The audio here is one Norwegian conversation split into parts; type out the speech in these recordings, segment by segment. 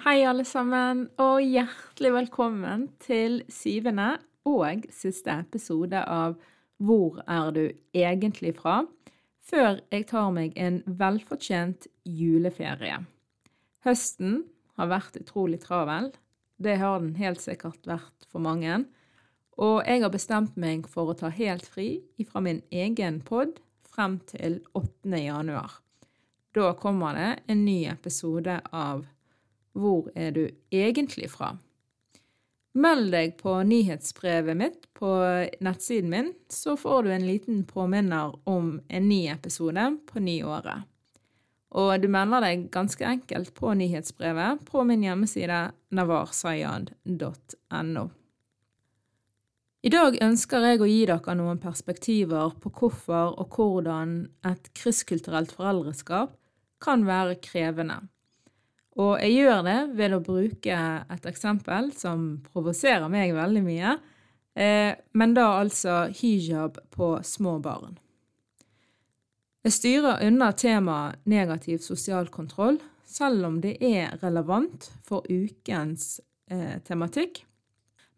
Hei, alle sammen, og hjertelig velkommen til syvende og siste episode av Hvor er du egentlig fra? Før jeg tar meg en velfortjent juleferie. Høsten har vært utrolig travel. Det har den helt sikkert vært for mange. Og jeg har bestemt meg for å ta helt fri fra min egen pod frem til 8. januar. Da kommer det en ny episode av hvor er du egentlig fra? Meld deg på nyhetsbrevet mitt på nettsiden min, så får du en liten påminner om en ny episode på nyåret. Og du melder deg ganske enkelt på nyhetsbrevet på min hjemmeside navarsayad.no. I dag ønsker jeg å gi dere noen perspektiver på hvorfor og hvordan et krysskulturelt foreldreskap kan være krevende. Og jeg gjør det ved å bruke et eksempel som provoserer meg veldig mye, eh, men da altså hijab på små barn. Jeg styrer unna temaet negativ sosial kontroll, selv om det er relevant for ukens eh, tematikk.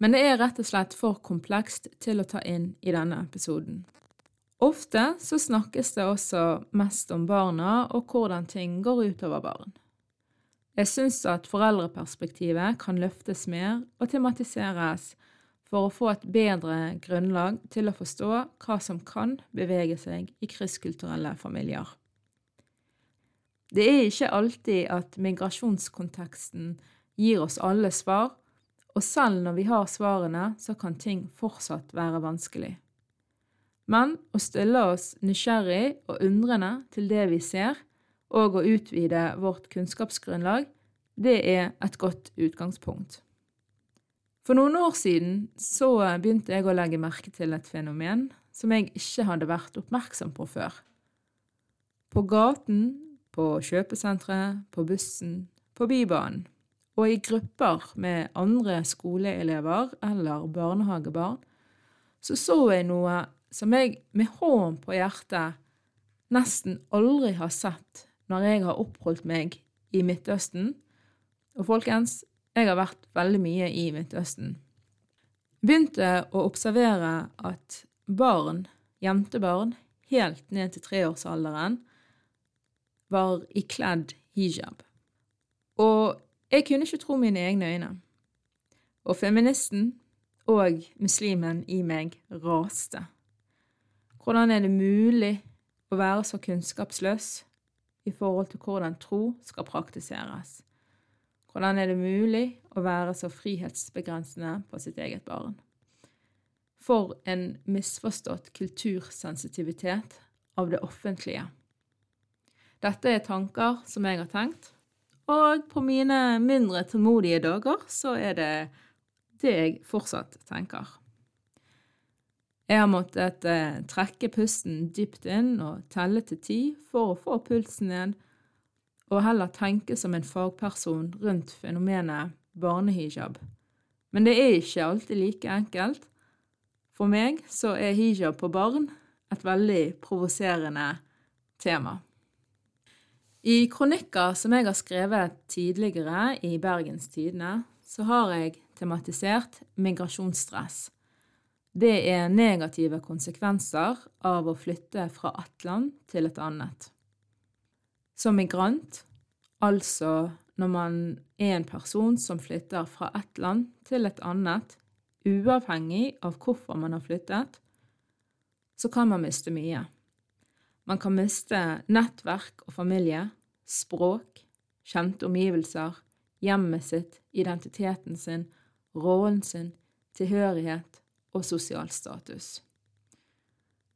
Men det er rett og slett for komplekst til å ta inn i denne episoden. Ofte så snakkes det også mest om barna og hvordan ting går utover barn. Jeg syns at foreldreperspektivet kan løftes mer og tematiseres for å få et bedre grunnlag til å forstå hva som kan bevege seg i krysskulturelle familier. Det er ikke alltid at migrasjonskonteksten gir oss alle svar, og selv når vi har svarene, så kan ting fortsatt være vanskelig. Men å stille oss nysgjerrig og undrende til det vi ser, og å utvide vårt kunnskapsgrunnlag, det er et godt utgangspunkt. For noen år siden så begynte jeg å legge merke til et fenomen som jeg ikke hadde vært oppmerksom på før. På gaten, på kjøpesenteret, på bussen, på Bybanen og i grupper med andre skoleelever eller barnehagebarn, så så jeg noe som jeg med hånd på hjertet nesten aldri har sett når jeg har oppholdt meg i Midtøsten. Og folkens, jeg har vært veldig mye i Midtøsten. Begynte å observere at barn, jentebarn, helt ned til treårsalderen, var ikledd hijab. Og jeg kunne ikke tro mine egne øyne. Og feministen og muslimen i meg raste. Hvordan er det mulig å være så kunnskapsløs i forhold til hvordan tro skal praktiseres. Hvordan er det mulig å være så frihetsbegrensende på sitt eget barn? For en misforstått kultursensitivitet av det offentlige. Dette er tanker som jeg har tenkt, og på mine mindre tålmodige dager så er det det jeg fortsatt tenker. Jeg har måttet eh, trekke pusten dypt inn og telle til ti for å få pulsen ned, og heller tenke som en fagperson rundt fenomenet barnehijab. Men det er ikke alltid like enkelt. For meg så er hijab på barn et veldig provoserende tema. I kronikker som jeg har skrevet tidligere i Bergens Tidende, så har jeg tematisert migrasjonsstress det er negative konsekvenser av å flytte fra ett land til et annet. Som migrant, altså når man er en person som flytter fra ett land til et annet, uavhengig av hvorfor man har flyttet, så kan man miste mye. Man kan miste nettverk og familie, språk, kjente omgivelser, hjemmet sitt, identiteten sin, rollen sin, tilhørighet og sosial status.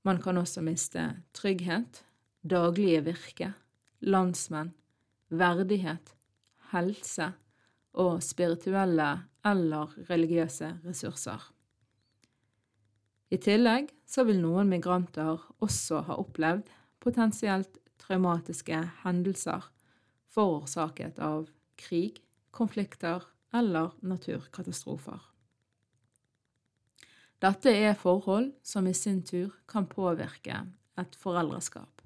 Man kan også miste trygghet, daglige virke, landsmenn, verdighet, helse og spirituelle eller religiøse ressurser. I tillegg så vil noen migranter også ha opplevd potensielt traumatiske hendelser forårsaket av krig, konflikter eller naturkatastrofer. Dette er forhold som i sin tur kan påvirke et foreldreskap.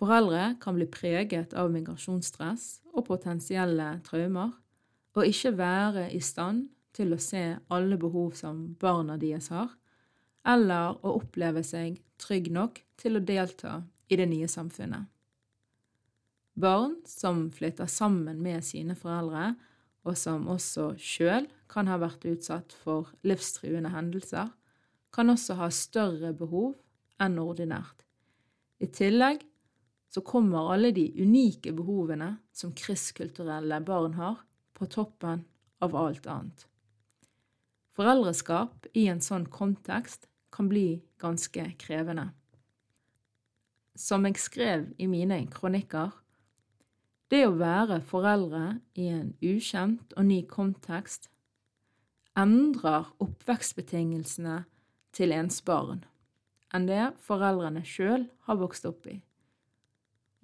Foreldre kan bli preget av migrasjonsstress og potensielle traumer, og ikke være i stand til å se alle behov som barna deres har, eller å oppleve seg trygg nok til å delta i det nye samfunnet. Barn som flytter sammen med sine foreldre, og som også sjøl kan ha vært utsatt for livstruende hendelser, kan også ha større behov enn ordinært. I tillegg så kommer alle de unike behovene som kristkulturelle barn har, på toppen av alt annet. Foreldreskap i en sånn kontekst kan bli ganske krevende. Som jeg skrev i mine kronikker, det å være foreldre i en ukjent og ny kontekst endrer oppvekstbetingelsene til ens barn enn det foreldrene sjøl har vokst opp i.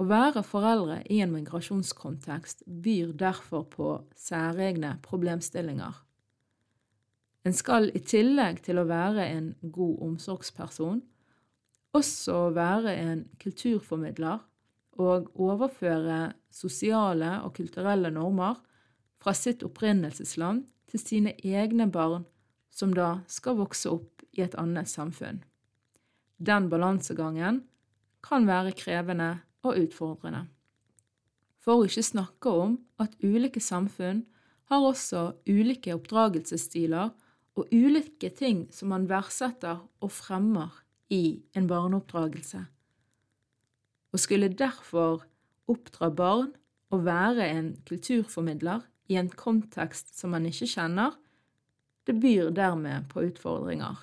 Å være foreldre i en migrasjonskontekst byr derfor på særegne problemstillinger. En skal i tillegg til å være en god omsorgsperson, også være en kulturformidler og overføre sosiale og kulturelle normer fra sitt opprinnelsesland til sine egne barn, som da skal vokse opp i et annet samfunn. Den balansegangen kan være krevende og utfordrende. For å ikke snakke om at ulike samfunn har også ulike oppdragelsesstiler og ulike ting som man verdsetter og fremmer i en barneoppdragelse. Og skulle derfor oppdra barn og være en kulturformidler i en kontekst som man ikke kjenner, det byr dermed på utfordringer.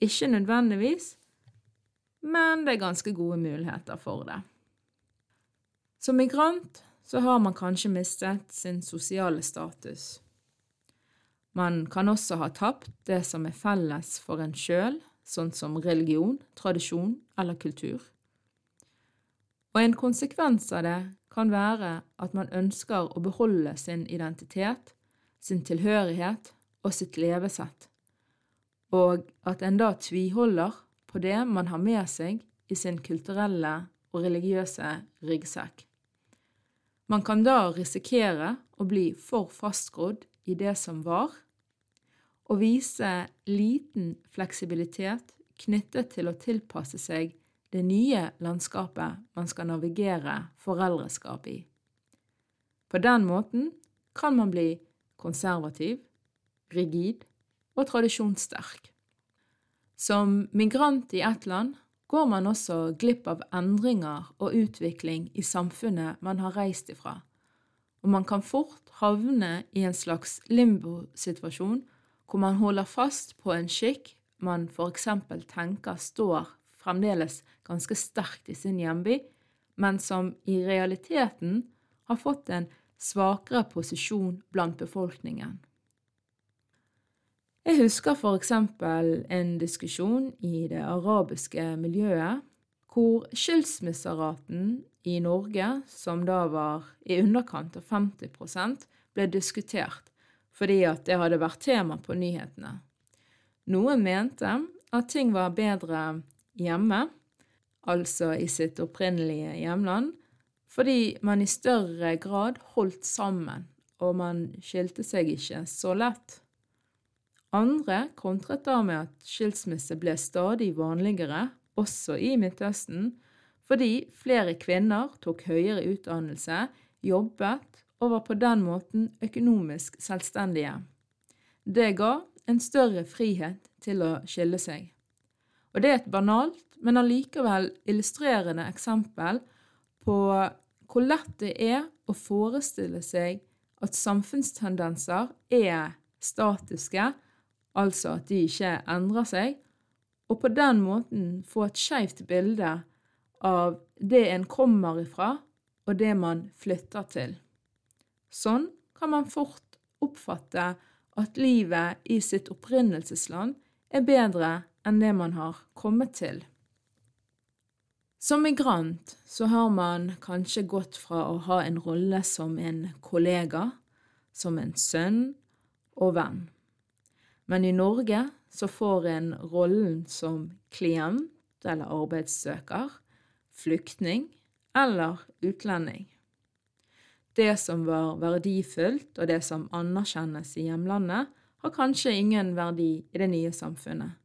Ikke nødvendigvis, men det er ganske gode muligheter for det. Som migrant så har man kanskje mistet sin sosiale status. Man kan også ha tapt det som er felles for en sjøl, sånn som religion, tradisjon eller kultur. Og en konsekvens av det kan være at man ønsker å beholde sin identitet, sin tilhørighet og sitt levesett, og at en da tviholder på det man har med seg i sin kulturelle og religiøse ryggsekk. Man kan da risikere å bli for fastgrodd i det som var, og vise liten fleksibilitet knyttet til å tilpasse seg det nye landskapet man skal navigere foreldreskap i. På den måten kan man bli konservativ, rigid og tradisjonssterk. Som migrant i ett land går man også glipp av endringer og utvikling i samfunnet man har reist ifra, og man kan fort havne i en slags limbosituasjon hvor man holder fast på en skikk man eksempel tenker står fremdeles ganske sterkt i sin hjemby, men som i realiteten har fått en svakere posisjon blant befolkningen. Jeg husker for eksempel en diskusjon i det arabiske miljøet hvor skilsmisseraten i Norge, som da var i underkant av 50 ble diskutert fordi at det hadde vært tema på nyhetene. Noen mente at ting var bedre hjemme, altså i sitt opprinnelige hjemland, fordi man i større grad holdt sammen, og man skilte seg ikke så lett. Andre kontret da med at skilsmisse ble stadig vanligere, også i Midtøsten, fordi flere kvinner tok høyere utdannelse, jobbet og var på den måten økonomisk selvstendige. Det ga en større frihet til å skille seg. Og det er et banalt, men allikevel illustrerende eksempel på hvor lett det er å forestille seg at samfunnstendenser er statiske, altså at de ikke endrer seg, og på den måten få et skeivt bilde av det en kommer ifra, og det man flytter til. Sånn kan man fort oppfatte at livet i sitt opprinnelsesland er bedre enn det man har kommet til. Som migrant så har man kanskje gått fra å ha en rolle som en kollega, som en sønn og venn. Men i Norge så får en rollen som klient eller arbeidssøker, flyktning eller utlending. Det som var verdifullt og det som anerkjennes i hjemlandet, har kanskje ingen verdi i det nye samfunnet.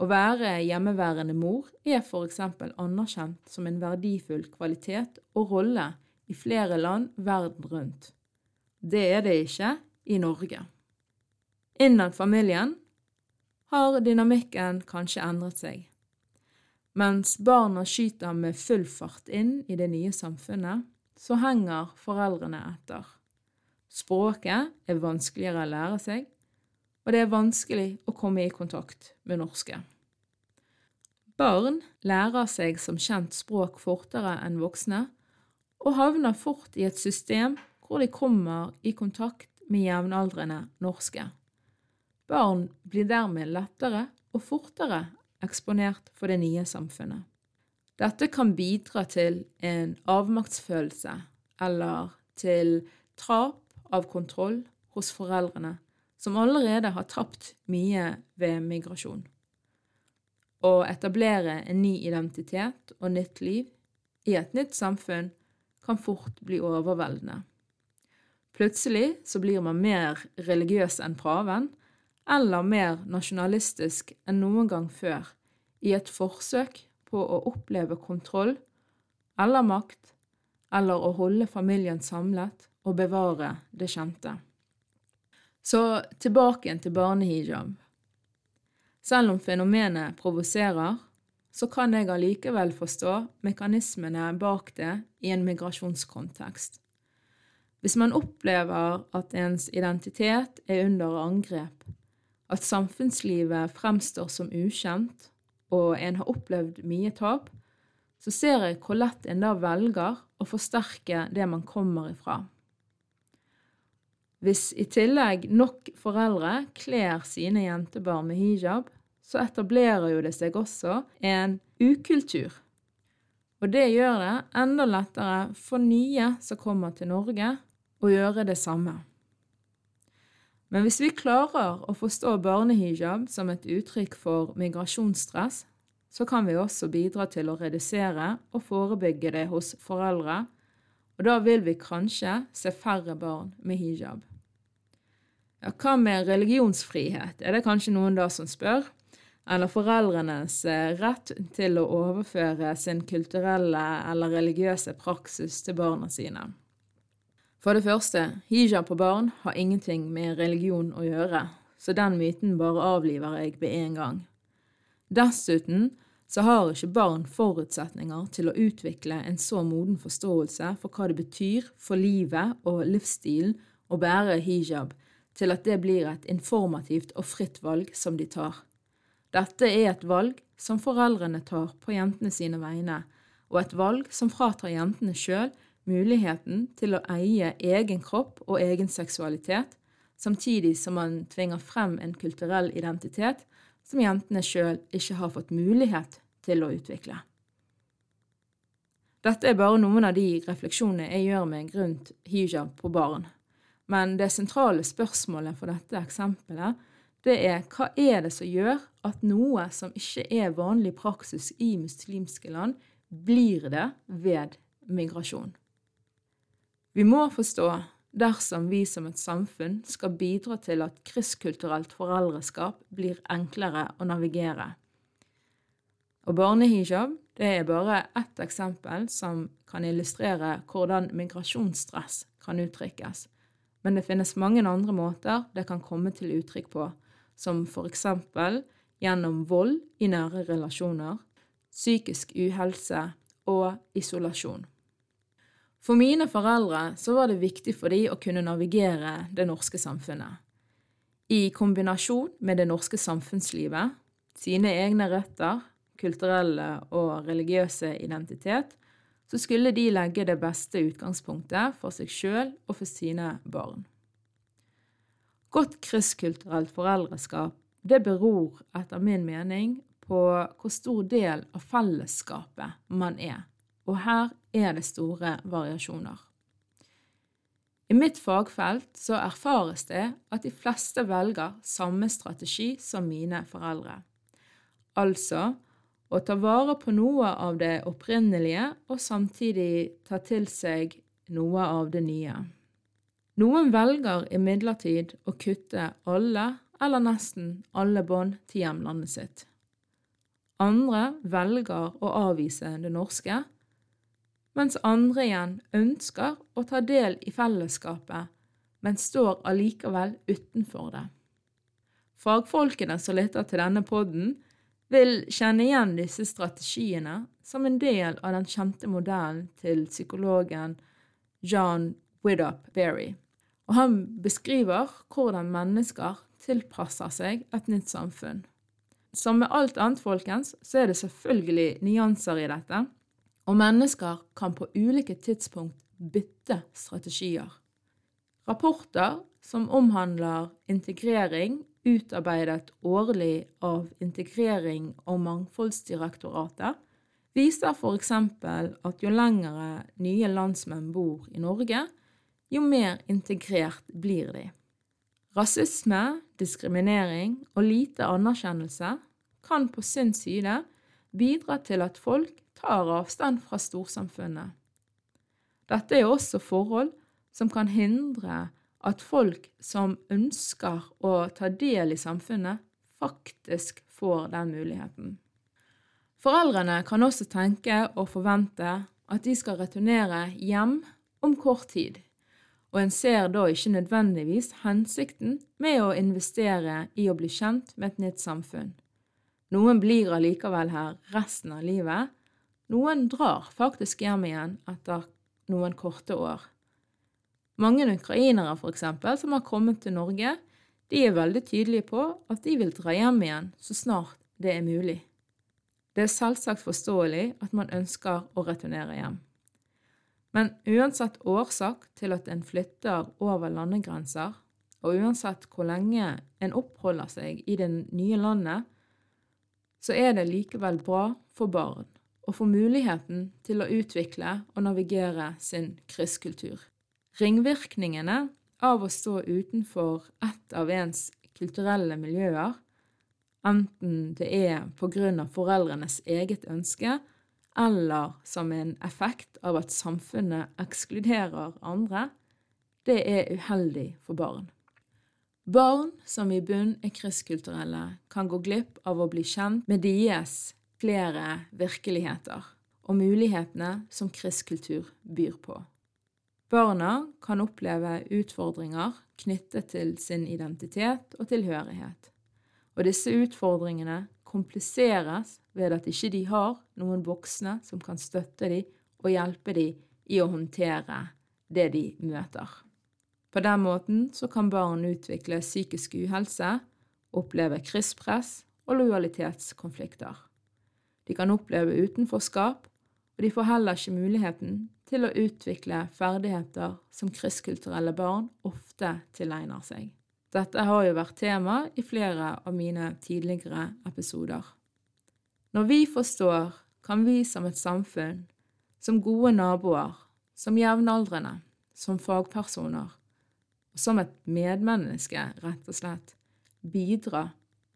Å være hjemmeværende mor er eksempel anerkjent som en verdifull kvalitet og rolle i flere land verden rundt. Det er det ikke i Norge. Innen familien har dynamikken kanskje endret seg. Mens barna skyter med full fart inn i det nye samfunnet, så henger foreldrene etter. Språket er vanskeligere å lære seg, og det er vanskelig å komme i kontakt med norske. Barn lærer seg som kjent språk fortere enn voksne, og havner fort i et system hvor de kommer i kontakt med jevnaldrende norske. Barn blir dermed lettere og fortere eksponert for det nye samfunnet. Dette kan bidra til en avmaktsfølelse eller til tap av kontroll hos foreldrene, som allerede har tapt mye ved migrasjon. Å etablere en ny identitet og nytt liv i et nytt samfunn kan fort bli overveldende. Plutselig så blir man mer religiøs enn praven, eller mer nasjonalistisk enn noen gang før, i et forsøk på å oppleve kontroll eller makt, eller å holde familien samlet og bevare det kjente. Så tilbake igjen til barnehijab. Selv om fenomenet provoserer, så kan jeg allikevel forstå mekanismene bak det i en migrasjonskontekst. Hvis man opplever at ens identitet er under angrep, at samfunnslivet fremstår som ukjent, og en har opplevd mye tap, så ser jeg hvor lett en da velger å forsterke det man kommer ifra. Hvis i tillegg nok foreldre kler sine jentebarn med hijab, så etablerer jo det seg også en ukultur. Og det gjør det enda lettere for nye som kommer til Norge, å gjøre det samme. Men hvis vi klarer å forstå barnehijab som et uttrykk for migrasjonsstress, så kan vi også bidra til å redusere og forebygge det hos foreldre, og da vil vi kanskje se færre barn med hijab. Ja, hva med religionsfrihet, er det kanskje noen da som spør? Eller foreldrenes eh, rett til å overføre sin kulturelle eller religiøse praksis til barna sine? For det første, hijab på barn har ingenting med religion å gjøre, så den myten bare avliver jeg med en gang. Dessuten så har ikke barn forutsetninger til å utvikle en så moden forståelse for hva det betyr for livet og livsstilen å bære hijab, til at det blir et informativt og fritt valg som de tar. Dette er et valg som foreldrene tar på jentene sine vegne, og et valg som fratar jentene sjøl muligheten til å eie egen kropp og egen seksualitet, samtidig som man tvinger frem en kulturell identitet som jentene sjøl ikke har fått mulighet til å utvikle. Dette er bare noen av de refleksjonene jeg gjør meg rundt hijab på barn. Men det sentrale spørsmålet for dette eksempelet, det er hva er det som gjør at noe som ikke er vanlig praksis i muslimske land, blir det ved migrasjon? Vi må forstå dersom vi som et samfunn skal bidra til at krysskulturelt foreldreskap blir enklere å navigere. Og barnehijab det er bare ett eksempel som kan illustrere hvordan migrasjonsstress kan uttrykkes men det finnes mange andre måter det kan komme til uttrykk på, som eksempel gjennom vold i nære relasjoner, psykisk uhelse og isolasjon. For mine foreldre så var det viktig for de å kunne navigere det norske samfunnet. I kombinasjon med det norske samfunnslivet, sine egne røtter, kulturelle og religiøse identitet, så skulle de legge det beste utgangspunktet for seg sjøl og for sine barn. Godt krysskulturelt foreldreskap det beror etter min mening på hvor stor del av fellesskapet man er, og her er det store variasjoner. I mitt fagfelt så erfares det at de fleste velger samme strategi som mine foreldre, altså å ta vare på noe av det opprinnelige og samtidig ta til seg noe av det nye. Noen velger imidlertid å kutte alle eller nesten alle bånd til hjemlandet sitt. Andre velger å avvise det norske mens andre igjen ønsker å ta del i fellesskapet, men står allikevel utenfor det. Fagfolkene som lytter til denne podden, vil kjenne igjen disse strategiene som en del av den kjente modellen til psykologen John Widdop Berry, og han beskriver hvordan mennesker tilpasser seg et nytt samfunn. Som med alt annet, folkens, så er det selvfølgelig nyanser i dette, og mennesker kan på ulike tidspunkt bytte strategier. Rapporter som omhandler integrering, utarbeidet årlig av Integrering- og mangfoldsdirektoratet, viser f.eks. at jo lengre nye landsmenn bor i Norge, jo mer integrert blir de. Rasisme, diskriminering og lite anerkjennelse kan på sin side bidra til at folk tar avstand fra storsamfunnet. Dette er også forhold som kan hindre at folk som ønsker å ta del i samfunnet, faktisk får den muligheten. Foreldrene kan også tenke og forvente at de skal returnere hjem om kort tid, og en ser da ikke nødvendigvis hensikten med å investere i å bli kjent med et nytt samfunn. Noen blir allikevel her resten av livet, noen drar faktisk hjem igjen etter noen korte år. Mange ukrainere, for eksempel, som har kommet til Norge, de er veldig tydelige på at de vil dra hjem igjen så snart det er mulig. Det er selvsagt forståelig at man ønsker å returnere hjem. Men uansett årsak til at en flytter over landegrenser, og uansett hvor lenge en oppholder seg i det nye landet, så er det likevel bra for barn å få muligheten til å utvikle og navigere sin krysskultur. Ringvirkningene av å stå utenfor ett av ens kulturelle miljøer, enten det er på grunn av foreldrenes eget ønske eller som en effekt av at samfunnet ekskluderer andre, det er uheldig for barn. Barn som i bunn er kristkulturelle, kan gå glipp av å bli kjent med deres flere virkeligheter og mulighetene som kristkultur byr på. Barna kan oppleve utfordringer knyttet til sin identitet og tilhørighet, og disse utfordringene kompliseres ved at ikke de har noen voksne som kan støtte dem og hjelpe dem i å håndtere det de møter. På den måten så kan barn utvikle psykisk uhelse, oppleve krysspress og lojalitetskonflikter. De kan oppleve utenforskap, og de får heller ikke muligheten til å utvikle ferdigheter som kristkulturelle barn ofte tilegner seg. Dette har jo vært tema i flere av mine tidligere episoder. Når vi forstår, kan vi som et samfunn, som gode naboer, som jevnaldrende, som fagpersoner, og som et medmenneske, rett og slett, bidra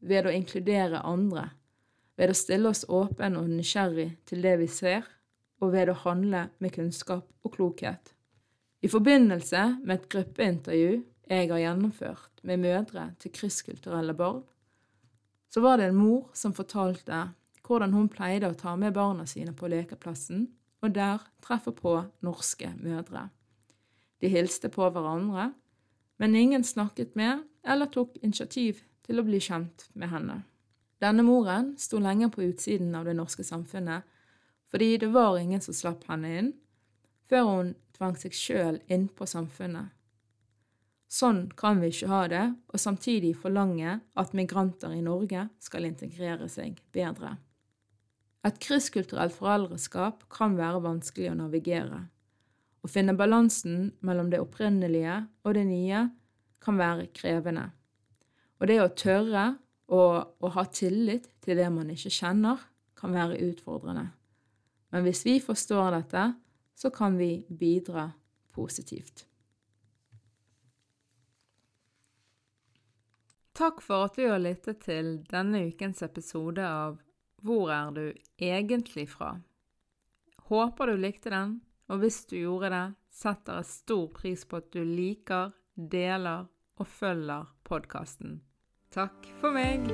ved å inkludere andre ved å stille oss åpen og nysgjerrig til det vi ser, og ved å handle med kunnskap og klokhet. I forbindelse med et gruppeintervju jeg har gjennomført med mødre til krysskulturelle barn, så var det en mor som fortalte hvordan hun pleide å ta med barna sine på lekeplassen, og der treffe på norske mødre. De hilste på hverandre, men ingen snakket med eller tok initiativ til å bli kjent med henne. Denne moren sto lenge på utsiden av det norske samfunnet, fordi det var ingen som slapp henne inn, før hun tvang seg sjøl innpå samfunnet. Sånn kan vi ikke ha det, og samtidig forlange at migranter i Norge skal integrere seg bedre. Et krysskulturelt foreldreskap kan være vanskelig å navigere. Å finne balansen mellom det opprinnelige og det nye kan være krevende. Og det å tørre å, å ha tillit til det man ikke kjenner, kan være utfordrende. Men hvis vi forstår dette, så kan vi bidra positivt. Takk for at du har lyttet til denne ukens episode av Hvor er du egentlig fra? Håper du likte den, og hvis du gjorde det, setter jeg stor pris på at du liker, deler og følger podkasten. Takk for meg!